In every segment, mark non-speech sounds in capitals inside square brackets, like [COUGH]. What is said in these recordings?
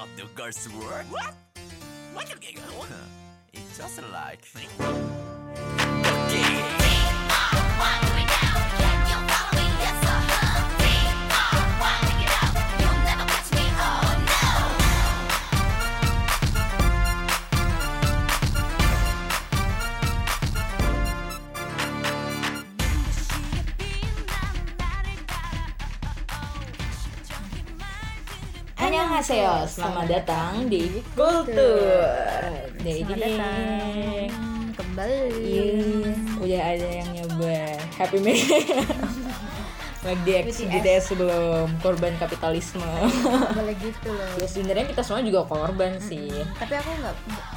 of the girls' world? What? What you get? [LAUGHS] It's just like. Annyeonghaseyo, selamat datang di Kultur Jadi datang kembali. Iya, udah ada yang nyoba Happy Meal [LAUGHS] di BTS. BTS sebelum korban kapitalisme Boleh gitu loh. Ya sebenarnya kita semua juga korban sih Tapi aku nggak nggak-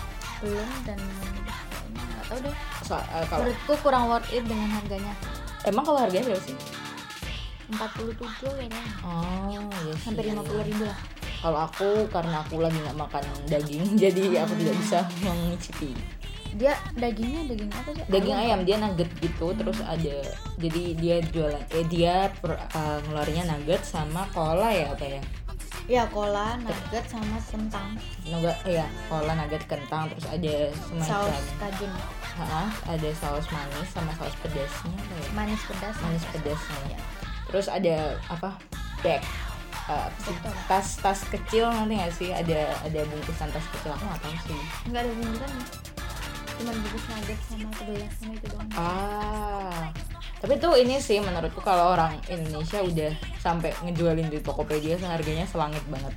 belum dan nggak tahu deh. so, eh, kalau Menurutku kurang worth it dengan harganya. Emang kalau harganya berapa sih? 47 kayaknya. Oh iya sih. Hampir 50 ribu lah. Kalau aku karena aku lagi nggak makan daging [LAUGHS] Jadi aku tidak bisa mengicipi Dia dagingnya daging apa sih? daging ayam dia nugget gitu terus ada jadi dia jualan eh dia per, uh, ngeluarinnya nugget sama cola ya apa ya Ya cola, nugget sama kentang. nugget ya cola nugget kentang terus ada semacam Saus kajun. Ha, ada saus manis sama saus pedasnya apa ya Manis pedas. manis pedasnya Ya. terus ada apa bag uh, tas tas kecil nanti nggak sih ada ada bungkusan tas kecil aku nggak tahu sih Enggak ada bungkusan. Cuma bungkus nugget sama kebelas sama itu doang. Ah, tapi tuh ini sih menurutku kalau orang Indonesia udah sampai ngejualin di Tokopedia harganya selangit banget.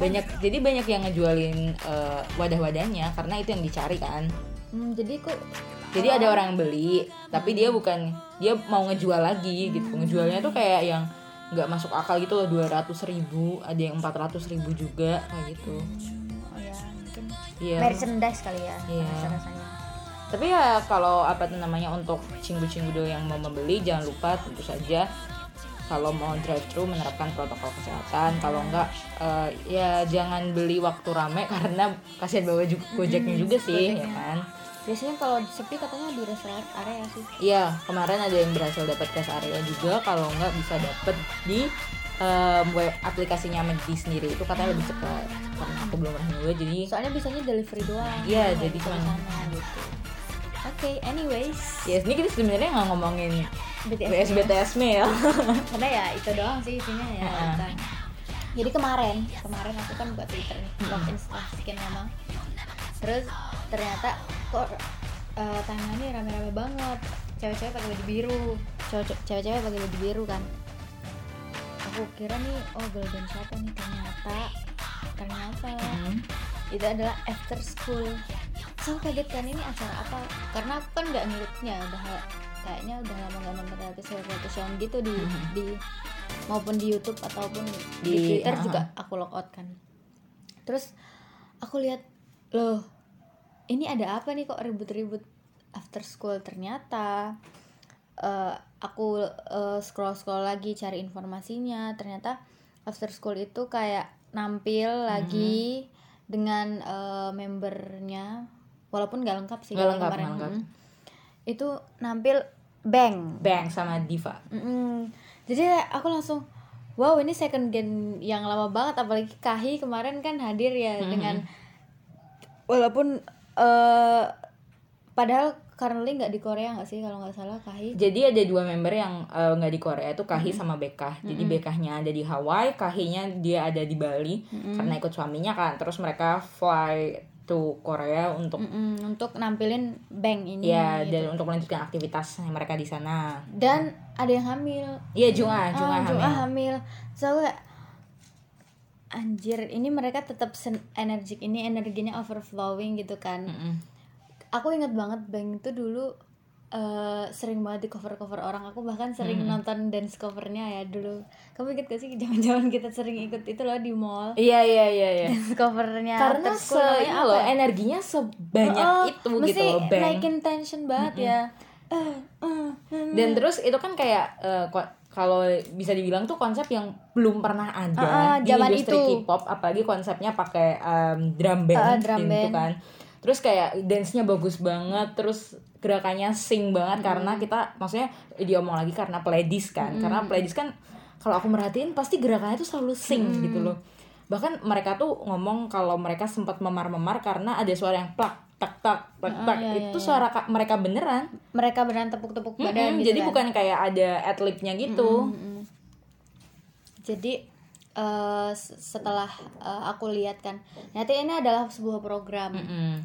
Banyak jadi banyak yang ngejualin eh, wadah-wadahnya karena itu yang dicari kan. Hmm, jadi kok Jadi ada orang yang beli, tapi dia bukan dia mau ngejual lagi gitu. Ngejualnya tuh kayak yang nggak masuk akal gitu loh 200 ribu, ada yang 400 ribu juga kayak gitu. oh ya mungkin Iya. merchandise kali ya Iya. rasa-rasanya. Tapi ya kalau apa tuh namanya untuk cinggu-cinggu yang mau membeli jangan lupa tentu saja kalau mau drive thru menerapkan protokol kesehatan. Kalau enggak eh, ya jangan beli waktu rame karena kasihan bawa [LAUGHS] gojeknya juga sih ya kan. Biasanya kalau sepi katanya di rest area sih. Iya, kemarin ada yang berhasil dapat cash area juga kalau enggak bisa dapat di em, web aplikasinya Medi sendiri itu katanya lebih cepat karena aku belum pernah nyoba jadi Soalnya bisanya delivery doang. Iya, Nggak jadi sana gitu. Oke, anyways, ya ini kita sebenarnya nggak ngomongin BTS. BS BTS mail. [LAUGHS] Karena ya itu doang sih isinya ya. Heeh. bukan. Jadi kemarin, kemarin aku kan buat Twitter nih, login setelah sekian lama. Terus ternyata kok uh, timeline rame-rame banget. Cewek-cewek pakai baju biru, cewek-cewek pakai baju biru kan. Aku kira nih, oh girl band siapa nih? Ternyata, ternyata Hmm. itu adalah after school so kaget kan ini acara apa karena aku kan nggak ngikutnya udah kayaknya udah lama nggak nonton reality show reality show gitu di Mhm. di maupun di YouTube ataupun di, Di- Twitter aha. juga aku log out kan terus aku lihat loh ini ada apa nih kok ribut-ribut after school ternyata eh, aku scroll scroll lagi cari informasinya ternyata after school itu kayak nampil lagi dengan eh, membernya walaupun nggak lengkap sih kalau lengkap, kemarin. lengkap. Itu nampil bang Bang sama Diva. Mm-mm. jadi aku langsung wow ini second gen yang lama banget apalagi Kahi kemarin kan hadir ya dengan walaupun eh padahal currently nggak di Korea nggak sih kalau nggak salah Kahi Jadi ada dua member yang eh, nggak di Korea itu Kahi sama Bekah. Jadi Bekahnya ada di Hawaii, Kahinya dia ada di Bali karena ikut suaminya kan. Terus mereka fly to Korea untuk Mm-mm, untuk nampilin bang ini ya gitu. dan untuk melanjutkan aktivitas mereka di sana. dan ada yang hamil Iya Junga, Junga Ah, hamil. Junga hamil so anjir ini mereka tetap energik ini energinya overflowing gitu kan. Mm-mm. aku inget banget Bang itu dulu eh, sering banget di cover cover orang. Aku bahkan sering nonton dance covernya ya dulu. Kamu inget gak sih zaman zaman kita sering ikut itu loh di mall? Iya iya iya iya. dance covernya. Karena se ini loh energinya sebanyak Oh, itu mesti gitu loh bang. naikin tension banget ya. Eh, eh, eh. Dan terus itu kan kayak eh, ko- kalau bisa dibilang tuh konsep yang belum pernah ada Ah, ah, di industri itu. K-pop, apalagi konsepnya pakai em, drum band Ah, drum gitu band. kan. Terus kayak dance-nya bagus banget, terus gerakannya sing banget karena kita maksudnya diomong lagi karena pledis kan. Karena pledis kan kalau aku merhatiin pasti gerakannya tuh selalu sing gitu loh. bahkan mereka tuh ngomong kalau mereka sempat memar-memar karena ada suara yang plak tak tak tak tak iya, iya, itu iya. suara ka- mereka beneran mereka beneran tepuk-tepuk badan Mm-mm, gitu jadi kan. bukan kayak ada adlibnya gitu Mm-mm. jadi eh, s- setelah eh, aku lihat kan ternyata ini adalah sebuah program Mm-mm.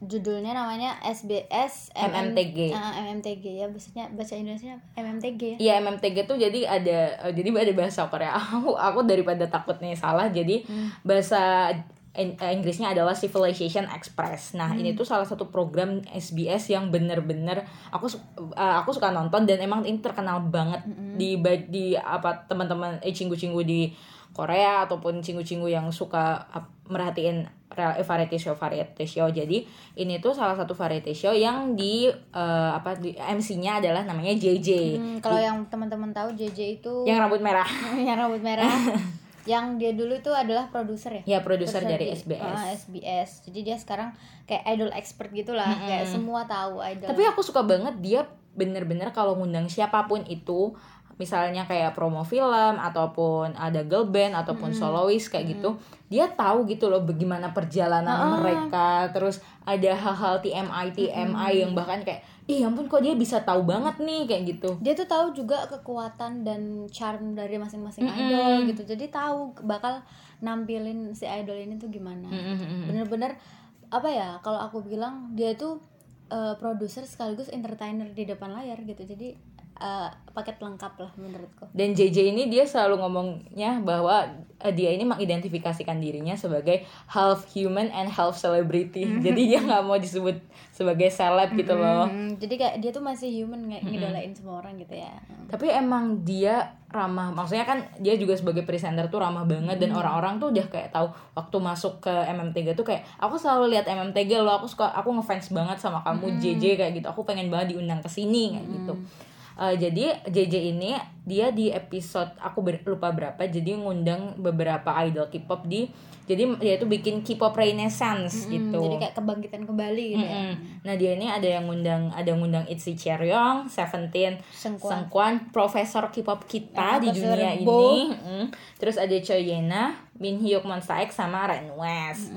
judulnya namanya SBS MM MMTG. Ah, MMTG ya bahasanya bahasa Indonesia MMTG ya Iya MMTG tuh jadi ada eh, jadi ada bahasa Korea. [LAUGHS] Aku aku daripada takut nih salah jadi bahasa In- eh, Inggrisnya adalah Civilization Express. Nah ini tuh salah satu program SBS yang bener-bener aku eh, aku suka nonton dan emang ini terkenal banget di ba- di apa teman-teman eh cinggu-cinggu di Korea ataupun cinggu-cinggu yang suka ap- merhatiin eh, variety show variety show. Jadi ini tuh salah satu variety show yang di eh, apa di MC-nya adalah namanya JJ. Hmm, kalau yang teman-teman tahu JJ itu Yang rambut merah. [LAUGHS] yang rambut merah [LAUGHS] yang dia dulu itu adalah produser ya? Ya produser dari di- SBS. ah, SBS jadi dia sekarang kayak idol expert gitulah kayak semua tahu idol. Tapi aku suka banget dia bener-bener kalau ngundang siapa pun itu misalnya kayak promo film ataupun ada girl band ataupun soloist kayak gitu dia tahu gitu loh bagaimana perjalanan mereka. Terus ada hal-hal TMI TMI yang bahkan kayak ih ya ampun kok dia bisa tahu banget nih? Kayak gitu. Dia tuh tahu juga kekuatan dan charm dari masing-masing idol gitu. Jadi tahu bakal nampilin si idol ini tuh gimana. Bener-bener apa ya kalau aku bilang dia tuh eh, produser sekaligus entertainer di depan layar gitu. Jadi eh, paket lengkap lah menurutku Dan JJ ini dia selalu ngomongnya bahwa eh, dia ini mengidentifikasikan dirinya sebagai half human and half celebrity. Jadi dia nggak mau disebut sebagai seleb gitu loh. Hmm, jadi kayak dia tuh masih human nggak ngidolain semua orang gitu ya Tapi emang dia ramah. Maksudnya kan dia juga sebagai presenter tuh ramah banget dan orang-orang tuh udah kayak tahu waktu masuk ke MM3 tuh kayak aku selalu lihat MM3 loh. Aku suka aku ngefans banget sama kamu JJ kayak gitu. Aku pengen banget diundang ke sini kayak gitu. Eh, jadi JJ ini dia di episode aku ber- lupa berapa jadi ngundang beberapa idol K-pop di jadi dia itu bikin K-pop Renaissance gitu. jadi kayak kebangkitan kembali gitu ya Mm. Nah dia ini ada yang ngundang ada yang ngundang Itzy Cheryong, Seventeen, Sengkuan. Sengkuan, Profesor K-pop kita Ya, di dunia Bo. ini. Mm. Terus ada Choi Yena, Min Hyuk Monsta X sama Ren West.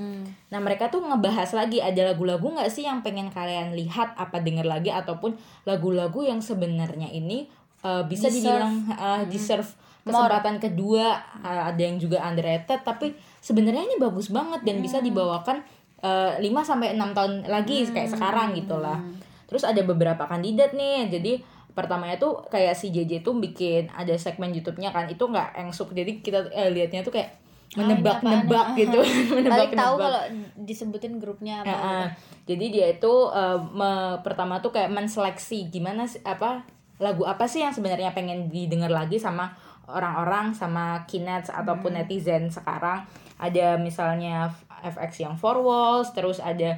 Nah mereka tuh ngebahas lagi ada lagu-lagu nggak sih yang pengen kalian lihat apa denger lagi ataupun lagu-lagu yang sebenarnya ini uh, bisa Deserve. dibilang uh, deserve kesempatan kedua uh, ada yang juga underrated tapi sebenarnya ini bagus banget dan bisa dibawakan uh, 5 sampai 6 tahun lagi kayak sekarang gitu lah. Terus ada beberapa kandidat nih. Jadi pertamanya tuh kayak si JJ tuh bikin ada segmen YouTube-nya kan itu nggak engsuk jadi kita eh, liatnya tuh kayak menebak-nebak apaan? [LAUGHS] gitu Balik tahu menebak-nebak kalau disebutin grupnya apa Ya, gitu. ah. jadi dia itu me- pertama tuh kayak menseleksi gimana sih apa lagu apa sih yang sebenarnya pengen didengar lagi sama orang-orang sama kinets ataupun Hmm. netizen sekarang ada misalnya FX yang Four Walls terus ada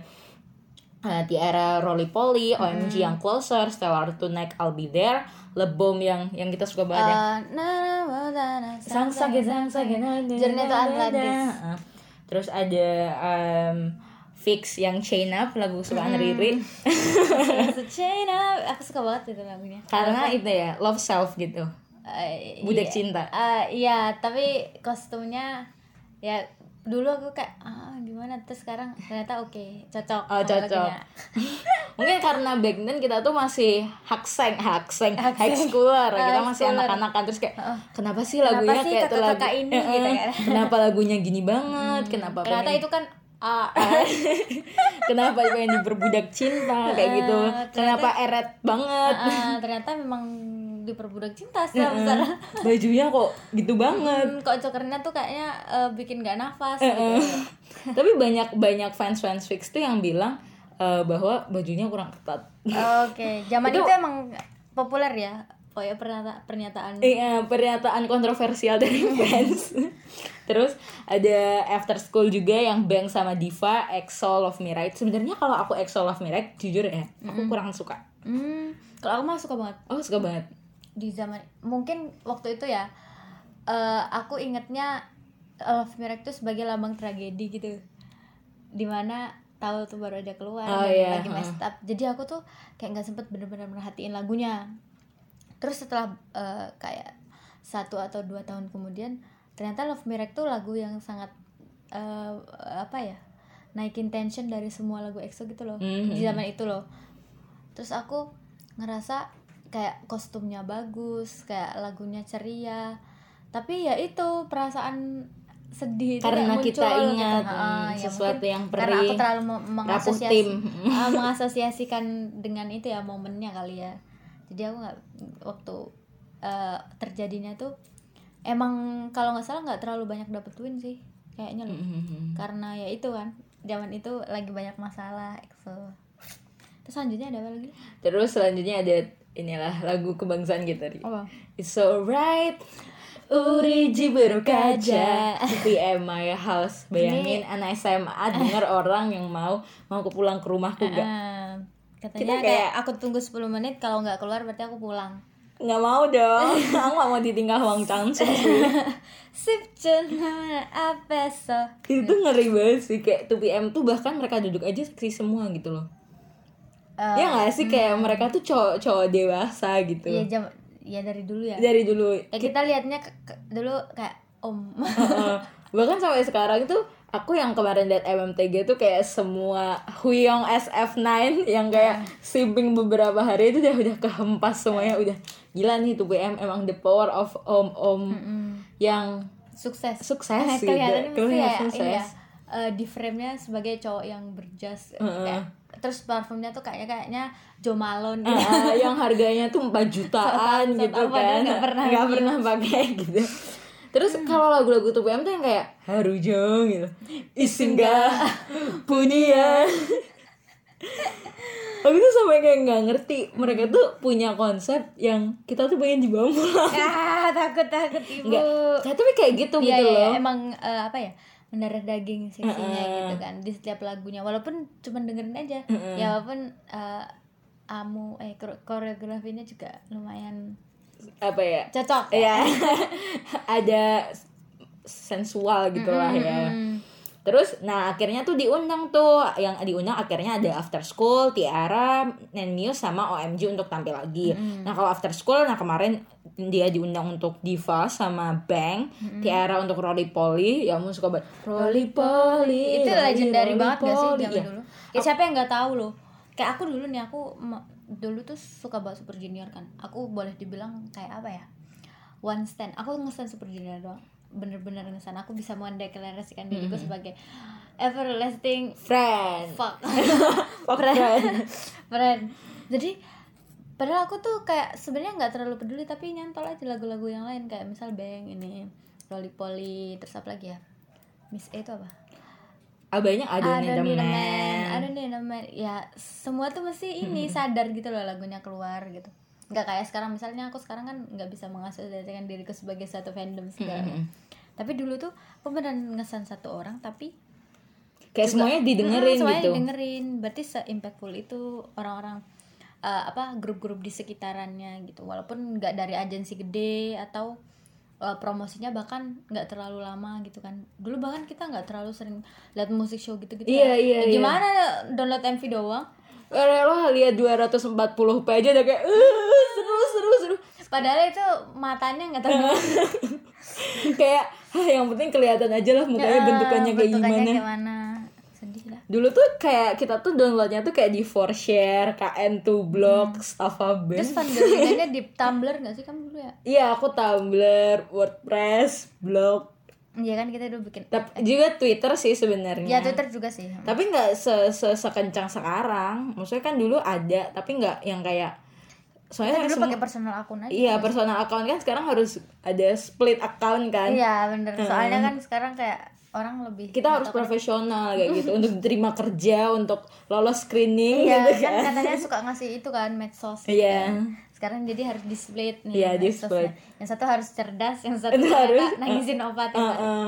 uh, Tiara Roly Poly, Hmm. OMG yang Closer, Stellar Tonight I'll Be There, Lebom yang yang kita suka banget ya. Eh, Sang sakit sang sakit Journey to Atlantis. Terus ada um, Fix yang Chain Up lagu kesukaan Riri. [LAUGHS] China aku suka banget itu lagunya. Karena itu ya love self gitu. Eh, budak iya. cinta. Eh, iya tapi kostumnya ya dulu aku kayak ah gimana? Terus sekarang ternyata oke cocok Oh, cocok. [LAUGHS] mungkin karena back then kita tuh masih hakseng hakseng high schooler kita High masih schooler. anak-anakan. Terus kayak kenapa sih Kenapa lagunya sih kayak tuh lagu ini? Gitu kan? kenapa lagunya gini banget? Kenapa ternyata pengen- itu kan ah, [LAUGHS] kenapa pengen diperbudak cinta? Kayak gitu. ternyata- kenapa eret banget? Ah, ternyata memang diperbudak cinta secara besar bajunya kok gitu banget. Hmm, kok cokernya tuh kayaknya eh, bikin gak nafas gitu. tapi banyak banyak fans fans fix tuh yang bilang eh, bahwa bajunya kurang ketat. Oke, zaman Itu- itu, emang populer ya. Oh ya pernyataan pernyataan. Iya, pernyataan kontroversial dari [LAUGHS] fans. Terus ada After School juga yang Bang sama Diva, EXO Love Me Right. Sebenarnya kalau aku EXO Love Me Right, jujur ya, aku kurang suka. Hmm, kalau aku mah suka banget Oh, suka banget. di zaman mungkin waktu itu ya. eh, aku ingetnya Love Miracle itu sebagai lambang tragedi gitu. Di mana tahu tuh baru aja keluar Oh, dan iya, lagi messed up. Jadi aku tuh kayak nggak sempet bener-bener merhatiin lagunya. Terus setelah eh, kayak satu atau dua tahun kemudian ternyata Love Miracle tuh lagu yang sangat eh, apa ya naikin tension dari semua lagu EXO gitu loh Mhm. di zaman itu loh terus aku ngerasa kayak kostumnya bagus kayak lagunya ceria tapi ya itu perasaan sedih itu Karena kayak kita muncul ingat, gitu. hmm, Ah, ya sesuatu yang karena aku perih, terlalu mengasosiasi ah, mengasosiasikan dengan itu ya momennya kali ya jadi aku nggak waktu eh, terjadinya tuh emang kalau nggak salah nggak terlalu banyak dapet win sih kayaknya loh. Mhm. karena ya itu kan zaman itu lagi banyak masalah EXO terus selanjutnya ada apa lagi? Terus selanjutnya ada inilah lagu kebangsaan kita tadi. apa? It's alright. Uriji berukaja PM My House. Bayangin anak SMA denger orang yang mau mau ke pulang ke rumahku gak Eh, katanya Kita kayak, kayak- aku tunggu 10 menit kalau nggak keluar berarti aku pulang. Nggak mau dong. [LAUGHS] Aku gak mau ditinggal Wang Changsung sih. [LAUGHS] Sip [LAUGHS] apa so itu ngeri banget sih. Kayak 2PM tuh bahkan mereka duduk aja seksi semua gitu loh. Eh, ya nggak sih? Kayak mereka tuh cowok cowok dewasa gitu. Iya jam ya dari dulu ya. dari dulu. Ya kita liatnya dulu kayak om. Heeh. bahkan sampai sekarang tuh aku yang kemarin liat MMTG tuh kayak semua Huyong SF9 yang kayak simping beberapa hari itu udah udah kehempas semuanya udah gila nih 2PM emang the power of om-om yang Sukses. Sukses Eh, gitu. Kelihatan kayak sukses. ini ya. eh, di frame-nya sebagai cowok yang berjas kayak terus parfumnya tuh kayaknya kayaknya Jo Malone gitu. Ah, yang harganya tuh 4 jutaan [LAUGHS] Sok-sok gitu tahu, padahal kan nggak pernah nggak pernah pakai gitu terus kalau lagu-lagu tuh PM tuh yang kayak Harujong gitu. Isingga Punia [LAUGHS] aku tuh sampai kayak nggak ngerti mereka tuh punya konsep yang kita tuh pengen dibawa pulang. Ah takut takut ibu. Enggak, kayak tapi kayak gitu Iya gitu iya loh. Emang eh, apa ya mendarah daging seksinya gitu kan di setiap lagunya. Walaupun cuma dengerin aja. Ya walaupun eh, amu eh kore- koreografinya juga lumayan apa ya? Cocok ya? [LAUGHS] Ada sensual gitu lah ya terus nah akhirnya tuh diundang tuh. Yang diundang akhirnya ada after school Tiara Nenmius sama OMG untuk tampil lagi. Nah kalau after school nah kemarin dia diundang untuk Diva sama Bang Tiara untuk Rolly Polly ya mau suka banget. Rolly Polly itu Rolly banget gak sih zaman Iya. dulu? Ya siapa yang nggak tahu loh? Kayak aku dulu nih aku dulu tuh suka banget Super Junior kan. Aku boleh dibilang kayak apa ya? One stand. Aku ngestand Super Junior doang. Bener-bener ngestand. Aku bisa mendeklarasikan diriku sebagai everlasting friend. fuck. [LAUGHS] Fuck friend. friend. Jadi padahal aku tuh kayak sebenarnya nggak terlalu peduli tapi nyantol aja lagu-lagu yang lain. Kayak misal Bang ini Rolly Polly terus apa lagi ya? Miss A itu apa ah banyak ada nih ada nih temen ya semua tuh mesti ini sadar gitu loh lagunya keluar gitu. Nggak kayak sekarang misalnya aku sekarang kan nggak bisa mengasosiasikan diriku sebagai satu fandom segala. Tapi dulu tuh aku beneran ngesan satu orang tapi kayak semuanya didengerin Hmm, semuanya gitu. didengerin. Berarti se impactful itu orang-orang eh, apa grup-grup di sekitarannya gitu. Walaupun nggak dari agensi gede atau eh, promosinya bahkan nggak terlalu lama gitu kan. Dulu bahkan kita nggak terlalu sering lihat musik show gitu gitu Iya, iya, iya. gimana download MV doang? Rela lihat 240p aja udah kayak "Uh, seru seru seru. Padahal itu matanya nggak tahu [LAUGHS] kayak "Hah, yang penting kelihatan aja lah mukanya bentukannya kayak Eh, bentukannya gimana. gimana lah dulu tuh kayak kita tuh downloadnya tuh kayak di 4share, KN2 blog, Hmm. Staffa terus Band fangirlnya di Tumblr nggak sih kamu dulu ya? Iya aku Tumblr, WordPress, blog. Iya kan kita dulu bikin tapi juga Twitter sih sebenarnya. Ya Twitter juga sih. Tapi nggak se, se sekencang sekarang. Maksudnya kan dulu ada tapi nggak yang kayak soalnya kita dulu semua- pakai personal akun aja. Iya personal account kan sekarang harus ada split account kan. Iya bener. Soalnya kan sekarang kayak orang lebih kita harus profesional kayak gitu untuk diterima kerja untuk lolos screening Iya gitu kan kan. katanya suka ngasih itu kan medsos gitu Iya. kan. Sekarang jadi harus di split nih Iya, di medsosnya. split. Yang satu harus cerdas Yang satu harus, nangisin obat ya, Uh, uh,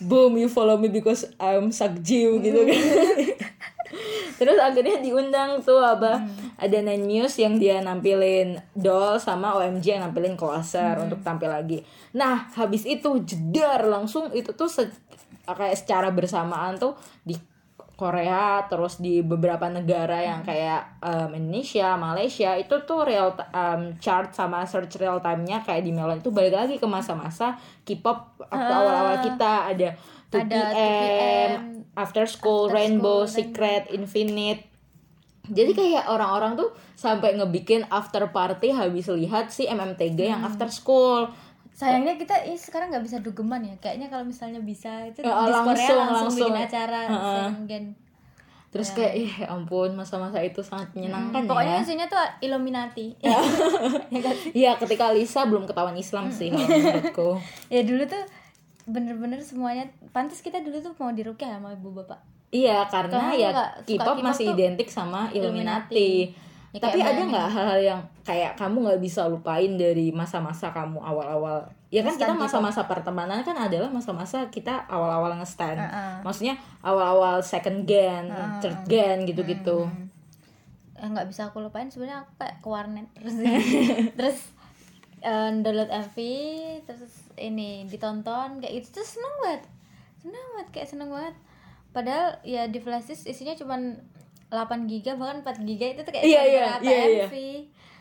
boom you follow me because I'm sakjiu gitu kan. [LAUGHS] Terus akhirnya diundang tuh apa ada Nine Muse yang dia nampilin doll sama OMG yang nampilin Closer untuk tampil lagi. Nah habis itu jedar langsung itu tuh se- kayak secara bersamaan tuh di Korea terus di beberapa negara yang kayak um, Indonesia, Malaysia itu tuh real um, chart sama search real time-nya kayak di Melon itu balik lagi ke masa-masa K-pop waktu awal-awal kita ada 2PM, Ada 2PM, After School, After Rainbow, School, Secret, Infinite. Jadi kayak orang-orang tuh sampai ngebikin after party habis lihat si MMTG yang Hmm. After School. Sayangnya kita ini sekarang nggak bisa dugeman ya kayaknya kalau misalnya bisa itu Ya, di Korea langsung, langsung, langsung. bikin acara Heeh. sehingga Terus kayak ih ya ampun masa-masa itu sangat menyenangkan Hmm, pokoknya ya. isinya tuh Illuminati [LAUGHS] ya? Iya, ketika Lisa belum ketahuan Islam sih kalau menurutku. [LAUGHS] ya dulu tuh bener-bener semuanya pantas kita dulu tuh mau dirukyah sama ibu bapak Iya, karena ya K-pop masih identik sama Illuminati. Illuminati. Ya, Tapi ada nggak hal-hal yang kayak kamu nggak bisa lupain dari masa-masa kamu awal-awal? Ya kan kita masa-masa pertemanan kan adalah masa-masa kita awal-awal nge-stan. Heeh. Maksudnya awal-awal second gen, third gen gitu-gitu. Eh, nggak bisa aku lupain sebenarnya aku kayak ke warnet terus [LAUGHS] terus eh, download MV terus ini ditonton kayak gitu terus seneng banget seneng banget kayak seneng banget padahal ya di flashdisk isinya cuman 8 giga bahkan 4 giga itu tuh kayak Iya, cuma iya, berapa iya, iya. MV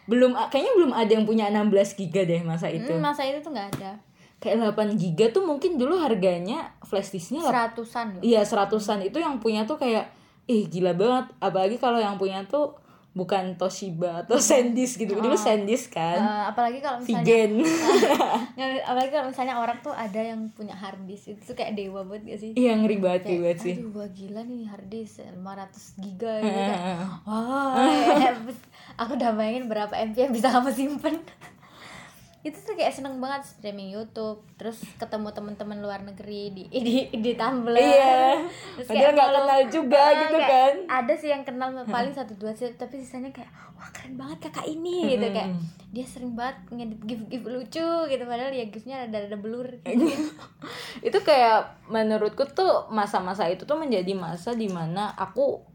Belum kayaknya belum ada yang punya 16 giga deh masa itu. Hmm, masa itu tuh nggak ada. Kayak 8 giga tuh mungkin dulu harganya flash disknya seratusan Iya seratusan. Itu yang punya tuh kayak ih gila banget. Apalagi kalau yang punya tuh bukan Toshiba atau [LAUGHS] Sandisk gitu. Dulu Sandisk kan. Eh, apalagi kalau misalnya Vigen. [LAUGHS] Nggak, apalagi kalau misalnya orang tuh ada yang punya hard disk. Itu tuh kayak dewa banget gak sih? Iya ngeri banget banget sih. Aduh wah gila nih hard disk 500 giga gitu. Kayak wah ya, [LAUGHS] aku udah bayangin berapa MB yang bisa kamu simpen itu tuh kayak seneng banget streaming YouTube terus ketemu teman-teman luar negeri di [LAUGHS] di di Tumblr Iya. Terus kayak nggak kenal juga Ah, gitu kayak kan. ada sih yang kenal paling satu dua sih tapi sisanya kayak wah keren banget kakak ini gitu kayak dia sering banget ngedit gif gif lucu gitu padahal ya gifnya ada ada blur [LAUGHS] gitu. itu kayak menurutku tuh masa-masa itu tuh menjadi masa di mana aku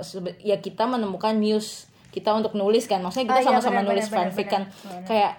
sebe- ya kita menemukan muse kita untuk nulis kan maksudnya kita Oh, iya, sama-sama nulis benar, fanfic benar, kan benar. kayak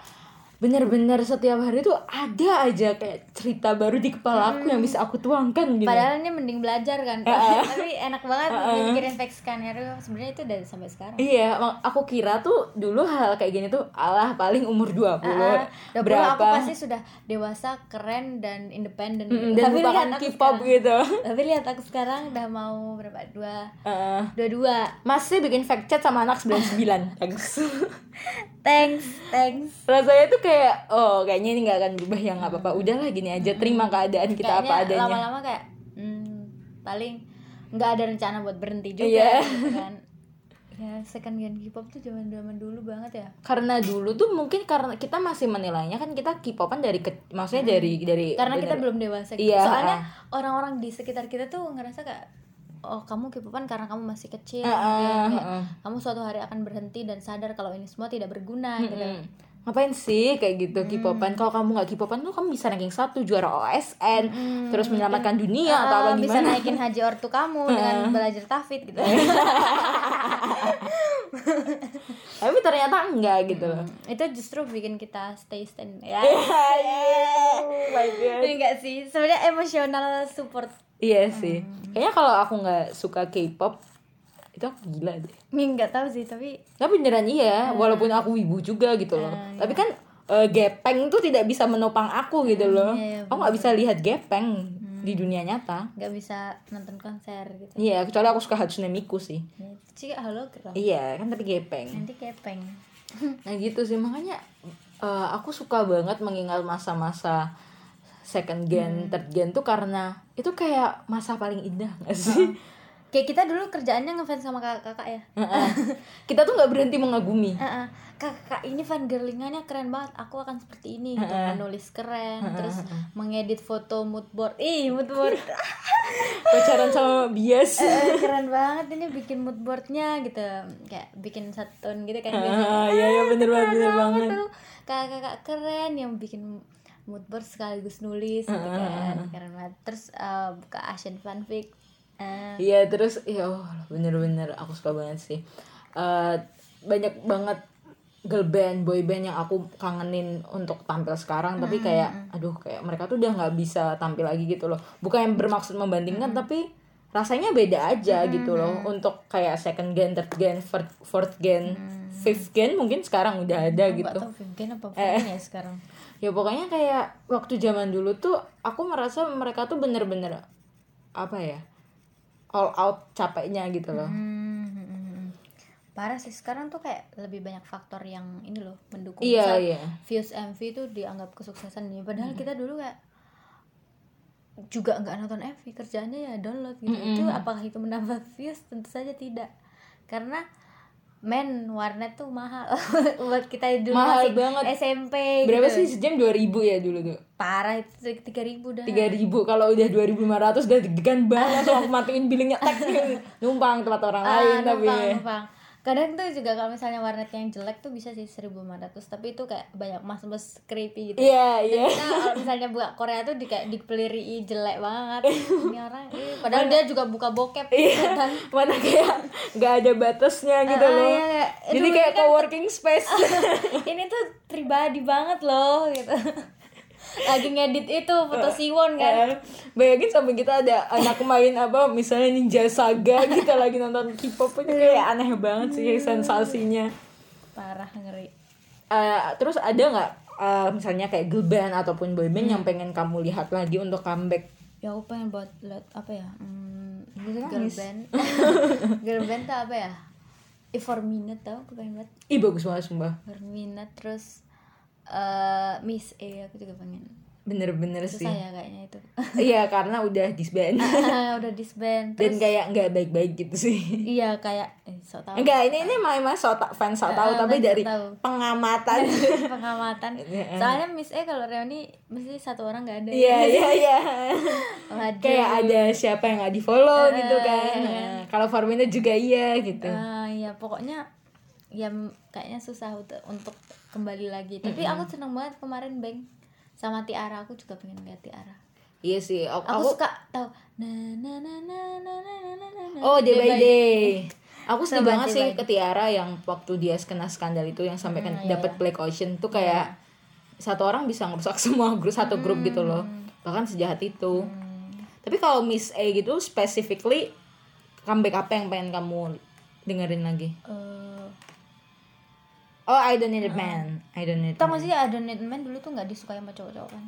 bener-bener setiap hari tuh ada aja kayak cerita baru di kepala aku yang bisa aku tuangkan gitu Padahal ini mending belajar kan, [LAUGHS] tapi enak banget mikirin fake scanner sebenarnya itu dari sampai sekarang. Iya, aku kira tuh dulu hal kayak gini tuh alah paling umur 20. Ah, udah berapa? aku pasti sudah dewasa, keren dan independen. Mm, dan tapi lihat K-pop gitu. Tapi lihat aku sekarang udah mau berapa dua, Heeh. dua dua. masih bikin fact chat sama anak 99 Thanks. [LAUGHS] Thanks, thanks. Rasanya tuh kayak oh kayaknya ini nggak akan berubah ya nggak apa-apa. Udahlah gini aja terima keadaan kita apa Kayaknya adanya. lama-lama kayak, hmm, paling nggak ada rencana buat berhenti juga, Iya. gitu kan. [LAUGHS] Ya second gen K-pop tuh zaman zaman dulu banget ya. Karena dulu tuh mungkin karena kita masih menilainya kan kita K-popan dari ke, maksudnya dari dari Hmm. karena kita bener- belum dewasa gitu. Iya, soalnya ah. orang-orang di sekitar kita tuh ngerasa kayak oh kamu K-popan karena kamu masih kecil gitu ya. ah, Kayak, ah. kamu suatu hari akan berhenti dan sadar kalau ini semua tidak berguna gitu Mm. Ngapain sih kayak gitu K-popan? Kalau kamu nggak K-popan tuh kamu bisa ranking satu juara OSN, terus menyelamatkan dunia atau apa Ah, bisa gimana? naikin haji ortu kamu dengan belajar tafid gitu [LAUGHS] Tapi ternyata enggak gitu loh. itu justru bikin kita stay stand ya Oh my God. enggak sih sebenarnya emosional support Iya sih. Kayaknya kalau aku nggak suka K-pop itu aku gila deh. Nggak tahu sih tapi Tapi beneran iya, walaupun aku wibu juga gitu loh. Tapi kan eh, gepeng tuh tidak bisa menopang aku gitu loh. iya, iya, aku nggak bisa lihat gepeng di dunia nyata. nggak bisa nonton konser gitu Iya, kecuali aku suka Hatsune Miku sih. ya, itu sih hologram Iya, kan tapi gepeng. nanti kepeng Nah gitu sih makanya eh, aku suka banget mengingat masa-masa second gen, third gen tuh karena itu kayak masa paling indah gak sih? kayak kita dulu kerjaannya ngefans sama kakak-kakak ya Heeh. [LAUGHS] Kita tuh nggak berhenti mengagumi. Heeh. kakak ini fan girlingannya keren banget aku akan seperti ini gitu menulis keren terus mengedit foto mood board ih mood board [LAUGHS] Pacaran sama bias. Keren banget ini bikin mood boardnya gitu kayak bikin satu gitu kan Ah, iya iya bener banget bener banget. kakak-kakak keren yang bikin mood board sekaligus nulis gitu kan. keren banget. Terus eh, buka Asian fanfic. Eh, Iya terus ya oh, bener-bener aku suka banget sih. Eh, banyak banget girl band, boy band yang aku kangenin untuk tampil sekarang tapi kayak aduh kayak mereka tuh udah nggak bisa tampil lagi gitu loh. Bukan yang bermaksud membandingkan tapi rasanya beda aja gitu loh. untuk kayak second gen, third gen, fourth, fourth gen, fifth gen mungkin sekarang udah ada Nggak gitu. tahu Vivgen apa Eh. Vivgen ya sekarang Ya pokoknya kayak waktu zaman dulu tuh aku merasa mereka tuh bener-bener apa ya all out capeknya gitu loh. Hmm, hmm, hmm, hmm. parah sih sekarang tuh kayak lebih banyak faktor yang ini loh mendukung Iya Misal iya. views MV itu dianggap kesuksesan nih padahal kita dulu kayak juga nggak nonton MV kerjaannya ya download gitu itu apakah itu menambah views tentu saja tidak karena men warnet tuh mahal. [LAUGHS] Buat kita dulu Mahal masih banget. SMP Berapa gitu. sih? Sejam 2000 ya dulu tuh? parah itu tiga ribu dah. 3000 kalau udah 2500 udah deg-degan banget. Aku matiin billingnya tek. [LAUGHS] Numpang tempat orang Ah, lain tapi numpang, numpang. kadang tuh juga kalau misalnya warnet yang jelek tuh bisa sih 1500 tapi itu kayak banyak mas-mas creepy gitu. Iya iya. kita kalau misalnya buka Korea tuh di kayak dipeliri jelek banget. [LAUGHS] Ini orang padahal dia juga buka bokep iya. dan [LAUGHS] mana kayak nggak ada batasnya gitu Ah, loh. iya, kayak, jadi aduh, kayak kan- co-working space. [LAUGHS] Ini tuh pribadi banget loh gitu. [LAUGHS] Lagi ngedit itu foto Siwon kan. Eh, bayangin sampai kita ada anak main apa misalnya Ninja Saga kita lagi nonton K-pop itu kayak aneh banget sih sensasinya. Parah ngeri. Eh, terus ada nggak eh, misalnya kayak girl band ataupun boy band yang pengen kamu lihat lagi untuk comeback ya aku pengen buat lihat apa ya hmm, girl band. [LAUGHS] Girl band tuh apa ya? If for minute tau aku pengen buat. Ih bagus banget sumpah. Berminat terus eh Miss A aku juga pengen bener-bener sih. ya kayaknya itu. [LAUGHS] Iya karena udah disband. Udah disband. Dan terus kayak nggak baik-baik gitu sih. Iya kayak eh sok tahu enggak ini ini main mas so, fans so tahu Eh, tapi so dari tahu. pengamatan. [LAUGHS] Pengamatan. [LAUGHS] Iya. soalnya Miss A kalau reuni mesti satu orang nggak ada iya iya iya. Waduh. kayak ada siapa yang nggak di follow Eh, gitu kan. iya. Nah, kalau Formina juga iya gitu. Ah, ya pokoknya ya kayaknya susah untuk, untuk kembali lagi. Tapi aku seneng banget kemarin Bang sama Tiara aku juga pengen lihat Tiara Iya sih, aku, aku, aku suka tahu. Na, na, na, na, na, na, na, na, oh, day, by day. day. Aku sedih banget sih ke Tiara yang waktu dia kena skandal itu yang sampai kan hmm, iya, dapat. Iya. Black Ocean tuh iya. kayak yeah. satu orang bisa ngerusak [LAUGHS] semua grup satu grup hmm. gitu loh. Hmm. Bahkan sejahat itu. Hmm. Tapi kalau Miss A gitu specifically comeback apa yang pengen kamu dengerin lagi? Eh, oh I don't need a man. I don't need a tau man. gak sih ada Man dulu tuh nggak disukai sama cowok-cowok kan?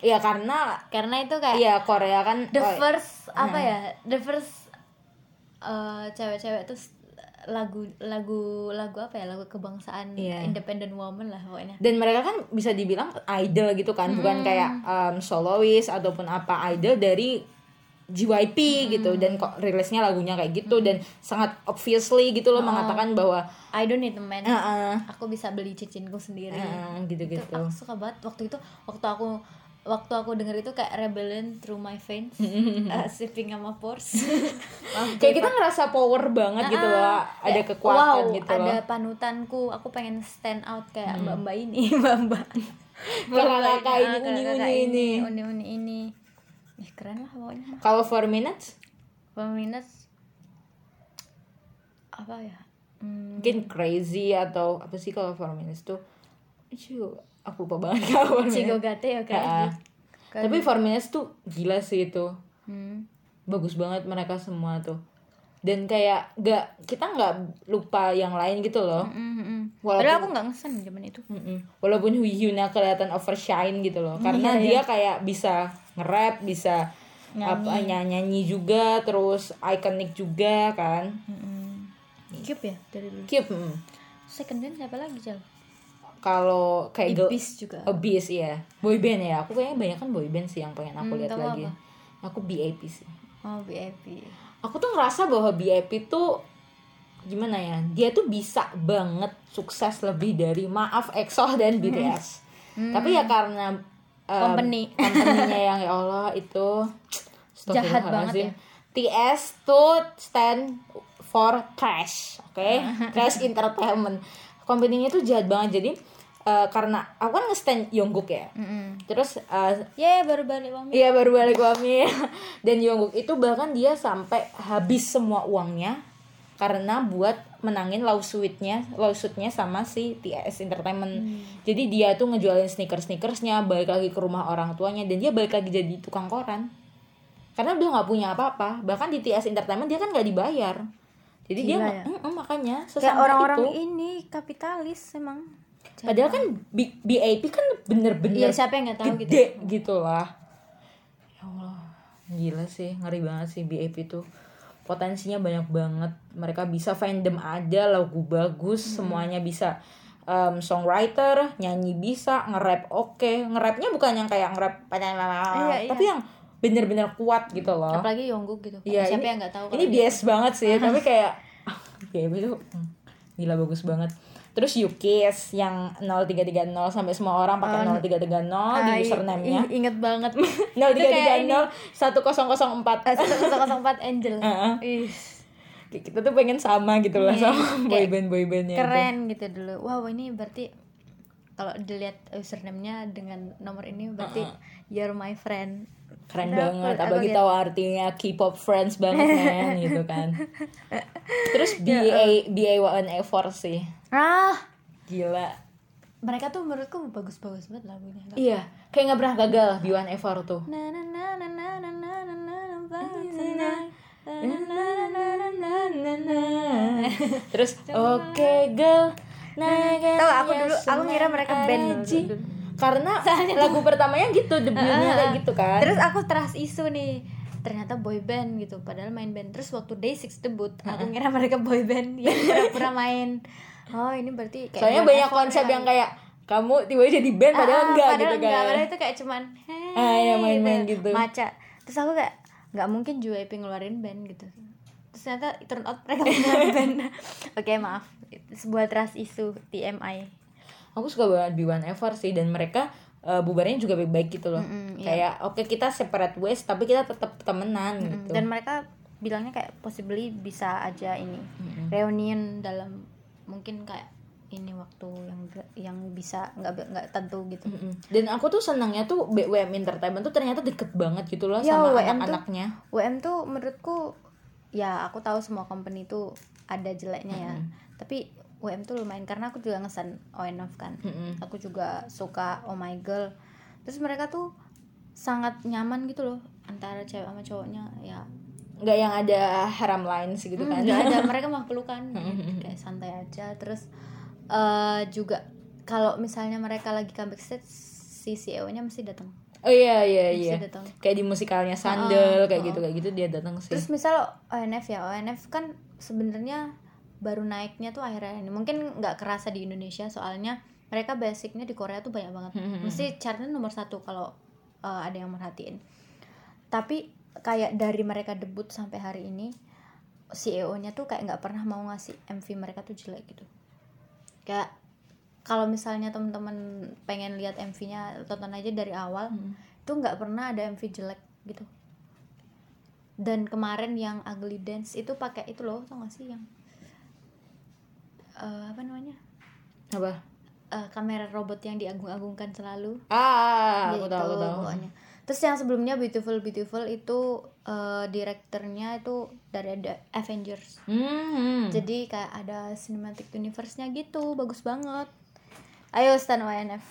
Iya karena karena itu kayak iya Korea kan the oh, first apa ya the first eh, cewek-cewek tuh lagu lagu lagu apa ya lagu kebangsaan Iya. independent woman lah pokoknya. Dan mereka kan bisa dibilang idol gitu kan bukan kayak um, solois ataupun apa idol dari JYP gitu dan kok rilisnya lagunya kayak gitu dan sangat obviously gitu loh mengatakan bahwa I don't need a man. "Eh, eh, aku bisa beli cicinku sendiri. Eh," itu gitu-gitu aku suka banget. Waktu itu waktu aku waktu aku denger itu kayak rebellion through my veins [LAUGHS] uh, sipping sama [LAUGHS] kayak kita ngerasa power banget gitu loh ada kekuatan wow, gitu ada loh panutanku. Aku pengen stand out kayak mbak mbak ini [LAUGHS] mbak mbak Kakak-kakak ini, uni-uni ini. uni uni ini Ih, keren lah pokoknya. Kalau for minutes? Peminat apa ya? Hmm, mungkin crazy atau apa sih kalau for minutes tuh? Ciu, aku lupa banget [LAUGHS] kalau for minutes. Chigogate ya kan Ah. tapi for minutes tuh gila sih itu. Hmm. bagus banget mereka semua tuh. Dan kayak gak kita nggak lupa yang lain gitu loh. Mm, mm. Walaupun- Padahal aku nggak ngesen zaman itu. Mm-mm. walaupun Hui Hyuna kelihatan overshine gitu loh. [LAUGHS] Karena Iya, dia kayak bisa nge-rap bisa apa nyanyi. juga terus ikonik juga kan? Cube ya dari dulu? Cute mm. second band siapa lagi Jal? kalau kayak Ibis juga. Abyss ya boy band ya aku kayaknya banyak kan boy band sih yang pengen aku Hmm, lihat lagi. aku. BAP sih. Oh BIP aku tuh ngerasa bahwa BIP tuh gimana ya dia tuh bisa banget sukses lebih dari maaf EXO dan BTS tapi ya karena um, Company. company-nya yang ya Allah itu Jahat banget ya. TS tuh stand for trash oke? [LAUGHS] Trash entertainment. Company-nya tuh jahat banget jadi eh, karena aku kan nge-stand Yongguk ya. Mm-mm. terus eh, Ye baru balik uang Iya baru balik uangnya [LAUGHS] Dan Yongguk itu bahkan dia sampai habis semua uangnya Karena buat menangin lawsuitnya Lawsuitnya sama si TS Entertainment. Jadi dia tuh ngejualin sneakers-sneakersnya Balik lagi ke rumah orang tuanya Dan dia balik lagi jadi tukang koran. Karena udah nggak punya apa-apa. Bahkan di TS Entertainment dia kan nggak dibayar. Jadi dia Gila nggak- ya. Mm-mm, makanya kayak orang-orang ini kapitalis emang. Padahal kan B- BAP kan bener-bener Iya siapa yang tahu gitu gede gitu lah ya Allah gila sih ngeri banget sih BAP itu potensinya banyak banget. Mereka bisa fandom ada lagu bagus Hmm. semuanya bisa Em, songwriter nyanyi bisa nge-rap oke. Nge-rapnya bukan yang kayak nge-rap Iya, iya. tapi yang bener-bener kuat gitu loh. Apalagi Yongguk gitu. Iya, siapa ini- yang nggak tahu ini bias banget sih [LAUGHS] tapi kayak [LAUGHS] BAP itu hmm, gila bagus banget terus Yukis yang 0330 sampai semua orang pakai 0330 di Hai, username-nya. ih, inget banget. [LAUGHS] 0330 1004 Eh, 1004 Angel. Heeh. Ih, Kayak kita tuh pengen sama gitu lah Iya, sama boyband boybandnya itu. keren gitu dulu. Wow ini berarti kalau dilihat username-nya dengan nomor ini berarti you're my friend. Keren Udah, banget aku- apalagi tahu artinya K-pop friends banget men gitu kan. [LAUGHS] Terus Ya, BA BA One A4 sih ah gila mereka tuh menurutku bagus-bagus banget lagunya iya kayak nggak pernah gagal B1 A4 tuh na na na na na na na na na na na tonight. Na na na na na na na na na. terus oke girl naga Tahu aku dulu aku ngira mereka band karena lagu pertamanya gitu debutnya kayak gitu kan Terus aku teras isu nih ternyata boy band gitu padahal main band terus waktu day six debut aku ngira mereka boy band yang pura-pura main oh ini berarti kayak soalnya banyak konsep kali. yang kayak kamu tiba-tiba jadi band padahal Ah, enggak padahal gitu enggak, kan padahal itu kayak cuman hey, Ah, iya, main-main gitu. maca. Terus aku kayak nggak mungkin JYP ngeluarin band gitu. Terus ternyata turn out mereka [LAUGHS] ngeluarin band. Oke maaf. Sebuah trust isu TMI aku suka banget B1 Ever sih dan mereka eh, bubarnya juga baik-baik gitu loh. Mm-mm, iya. kayak oke kita separate ways tapi kita tetap temenan gitu. dan mereka bilangnya kayak possibly bisa aja ini reunion dalam mungkin kayak ini waktu yang yang bisa nggak nggak tentu gitu. Mm-mm. dan aku tuh senangnya tuh BWM Entertainment tuh ternyata deket banget gitu loh Ya, sama anak-anaknya. WM tuh menurutku ya aku tahu semua company tuh ada jeleknya ya. Tapi WM tuh lumayan karena aku juga ngesan ONF kan. Mm-mm. aku juga suka Oh My Girl. Terus mereka tuh sangat nyaman gitu loh antara cewek sama cowoknya. Ya nggak yang ada haram lines gitu kan. nggak ada. [LAUGHS] Mereka mah pelukan kayak santai aja. Terus eh juga kalau misalnya mereka lagi comeback stage si CEO nya mesti datang oh iya iya iya. datang kayak di musikalnya Sandel Ah, kayak ah. gitu kayak gitu dia datang sih. Terus misal ONF ya ONF kan sebenarnya baru naiknya tuh akhir-akhir ini. Mungkin nggak kerasa di Indonesia soalnya mereka basicnya di Korea tuh banyak banget. Hmm, mesti chartnya nomor satu kalau eh, ada yang merhatiin. Tapi kayak dari mereka debut sampai hari ini CEO-nya tuh kayak nggak pernah mau ngasih MV mereka tuh jelek gitu. Kayak kalau misalnya teman-teman pengen lihat MV-nya tonton aja dari awal Hmm. tuh nggak pernah ada MV jelek gitu. Dan kemarin yang Ugly Dance itu pakai itu loh tau gak sih yang eh, apa namanya? Apa? Eh, kamera robot yang diagung-agungkan selalu. Ah aku Gitu, tahu aku tahu. pokoknya. Terus yang sebelumnya Beautiful Beautiful itu eh, direkturnya itu dari ada Avengers. Hmm. Jadi kayak ada cinematic universe-nya gitu, bagus banget. Ayo stan YNF.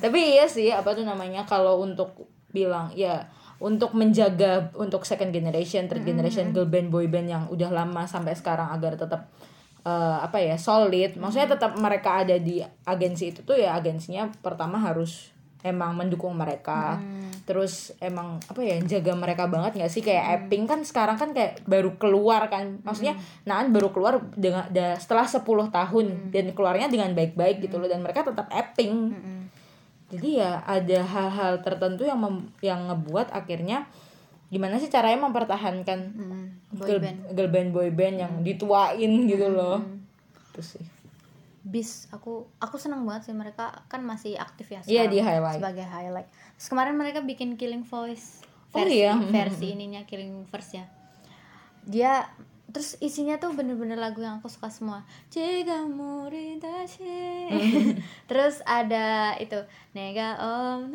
Tapi iya sih apa tuh namanya kalau untuk bilang ya untuk menjaga untuk second generation, third generation girl band boy band yang udah lama sampai sekarang agar tetap eh, apa ya solid. Maksudnya tetap mereka ada di agensi itu tuh ya agensinya pertama harus emang mendukung mereka. Terus emang apa ya jaga mereka banget nggak sih? Kayak Epping kan sekarang kan kayak baru keluar kan. Maksudnya Naan baru keluar dengan da- setelah 10 tahun dan keluarnya dengan baik-baik gitu loh. Dan mereka tetap Epping. Jadi ya ada hal-hal tertentu yang mem- yang ngebuat akhirnya gimana sih caranya mempertahankan Hmm, boy girl, band. girl band boy band yang dituain gitu loh. Itu sih Bis, aku aku seneng banget sih mereka kan masih aktif ya Iya, sekarang di highlight. sebagai highlight. Terus kemarin mereka bikin Killing Voice Oh, versi iya. versi [LAUGHS] ininya Killing Verse ya. Dia terus isinya tuh bener-bener lagu yang aku suka semua. Jika muridashi. [LAUGHS] terus ada itu Nega Om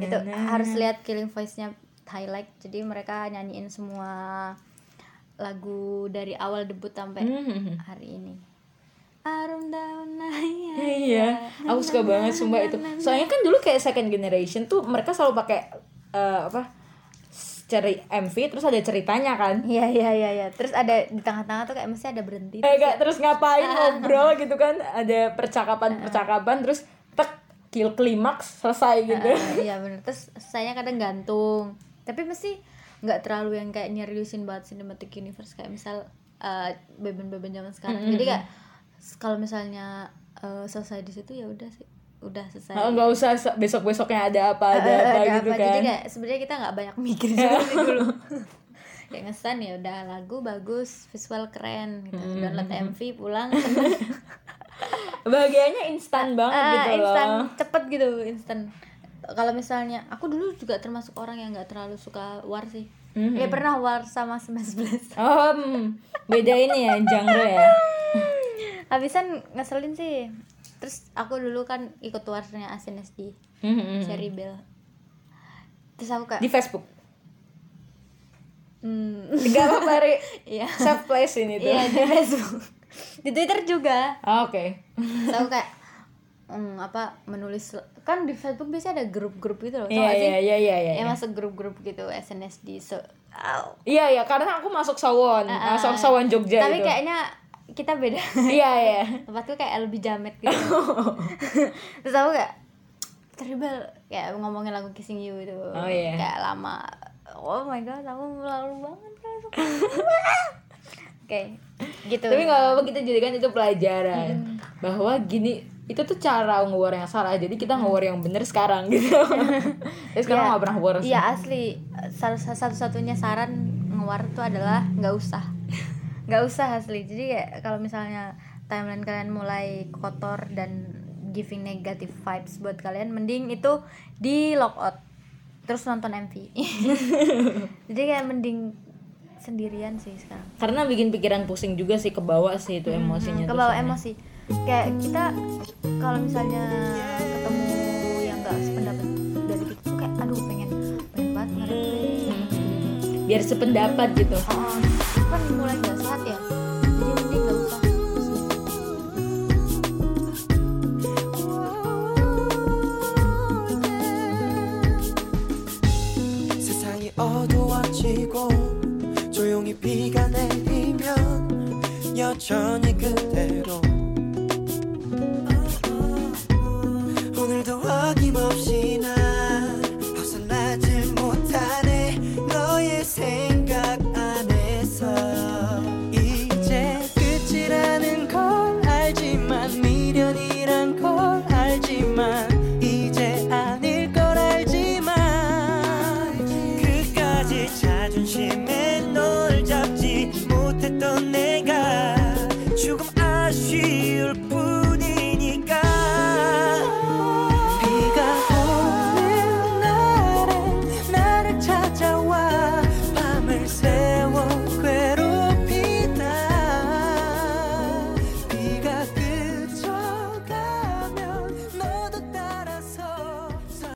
itu harus lihat Killing Voice-nya highlight. Jadi mereka nyanyiin semua lagu dari awal debut sampai mm-hmm. hari ini Arum daun naya. Iya, aku suka banget sumpah itu. Soalnya kan dulu kayak second generation tuh mereka selalu pakai uh, apa? cari MV terus ada ceritanya kan iya iya iya ya. terus ada di tengah-tengah tuh kayak mesti ada berhenti eh, terus, ya. terus ngapain ngobrol [LAUGHS] gitu kan ada percakapan percakapan terus tek kill klimaks selesai gitu eh, iya benar terus saya kadang gantung tapi mesti nggak terlalu yang kayak nyeriusin banget cinematic universe kayak misal eh, beben-beben zaman sekarang. Jadi kayak kalau misalnya eh, selesai di situ ya udah sih, udah selesai. Oh, nggak usah se- besok-besoknya ada apa ada Eh, apa ada gitu apa. kan. Jadi kayak sebenarnya kita nggak banyak mikir sih dulu. [LAUGHS] kayak ngesan ya udah lagu bagus, visual keren gitu. Download MV pulang [LAUGHS] Bahagianya instan banget Ah, gitu instan loh. cepet gitu instan kalau misalnya aku dulu juga termasuk orang yang nggak terlalu suka war sih Mhm. ya pernah war sama Smash Blast [LAUGHS] Oh, hmm, beda ini ya genre ya. [LAUGHS] habisan ngeselin sih terus aku dulu kan ikut warnya SNSD Mhm. Cherry Bell terus aku kayak Di Facebook. hmm, Gak apa-apa, Ri. [LAUGHS] iya Safe place ini tuh. iya di Facebook di Twitter juga Ah, Oke. terus aku kayak hmm, apa menulis kan di Facebook biasanya ada grup-grup gitu loh Iya, gak iya, iya, iya, iya. ya masuk grup-grup gitu SNSD so. Iya, iya, karena aku masuk Sawon, Ah, ah. masuk Sawon Jogja tapi itu. kayaknya kita beda Iya, iya. [LAUGHS] tempatku kayak lebih jamet gitu [LAUGHS] terus aku kayak terrible kayak ngomongin lagu Kissing You itu Oh, iya. kayak lama oh my god aku lalu banget kan [LAUGHS] oke gitu Tapi nggak apa-apa kita jadikan itu pelajaran bahwa gini itu tuh cara nge-war yang salah. Jadi kita nge-war yang bener sekarang gitu. [LAUGHS] Terus sekarang Iya. nggak pernah war. iya asli Satu- satu-satunya saran ngewar tuh adalah nggak usah [LAUGHS] nggak usah asli jadi kayak kalau misalnya timeline kalian mulai kotor dan giving negative vibes buat kalian mending itu di lock out terus nonton MV [LAUGHS] jadi kayak mending sendirian sih sekarang Karena bikin pikiran pusing juga sih ke bawah sih itu emosinya. ke bawah emosi kayak kita kalau misalnya ketemu yang nggak sependapat dari kita tuh kayak aduh pengen pengen banget ngereplay Biar sependapat gitu. Oh, itu kan mulai nggak sehat ya jadi mending nggak usah 세상이 어두워지고 조용히 비가 내리면 여전히 그대로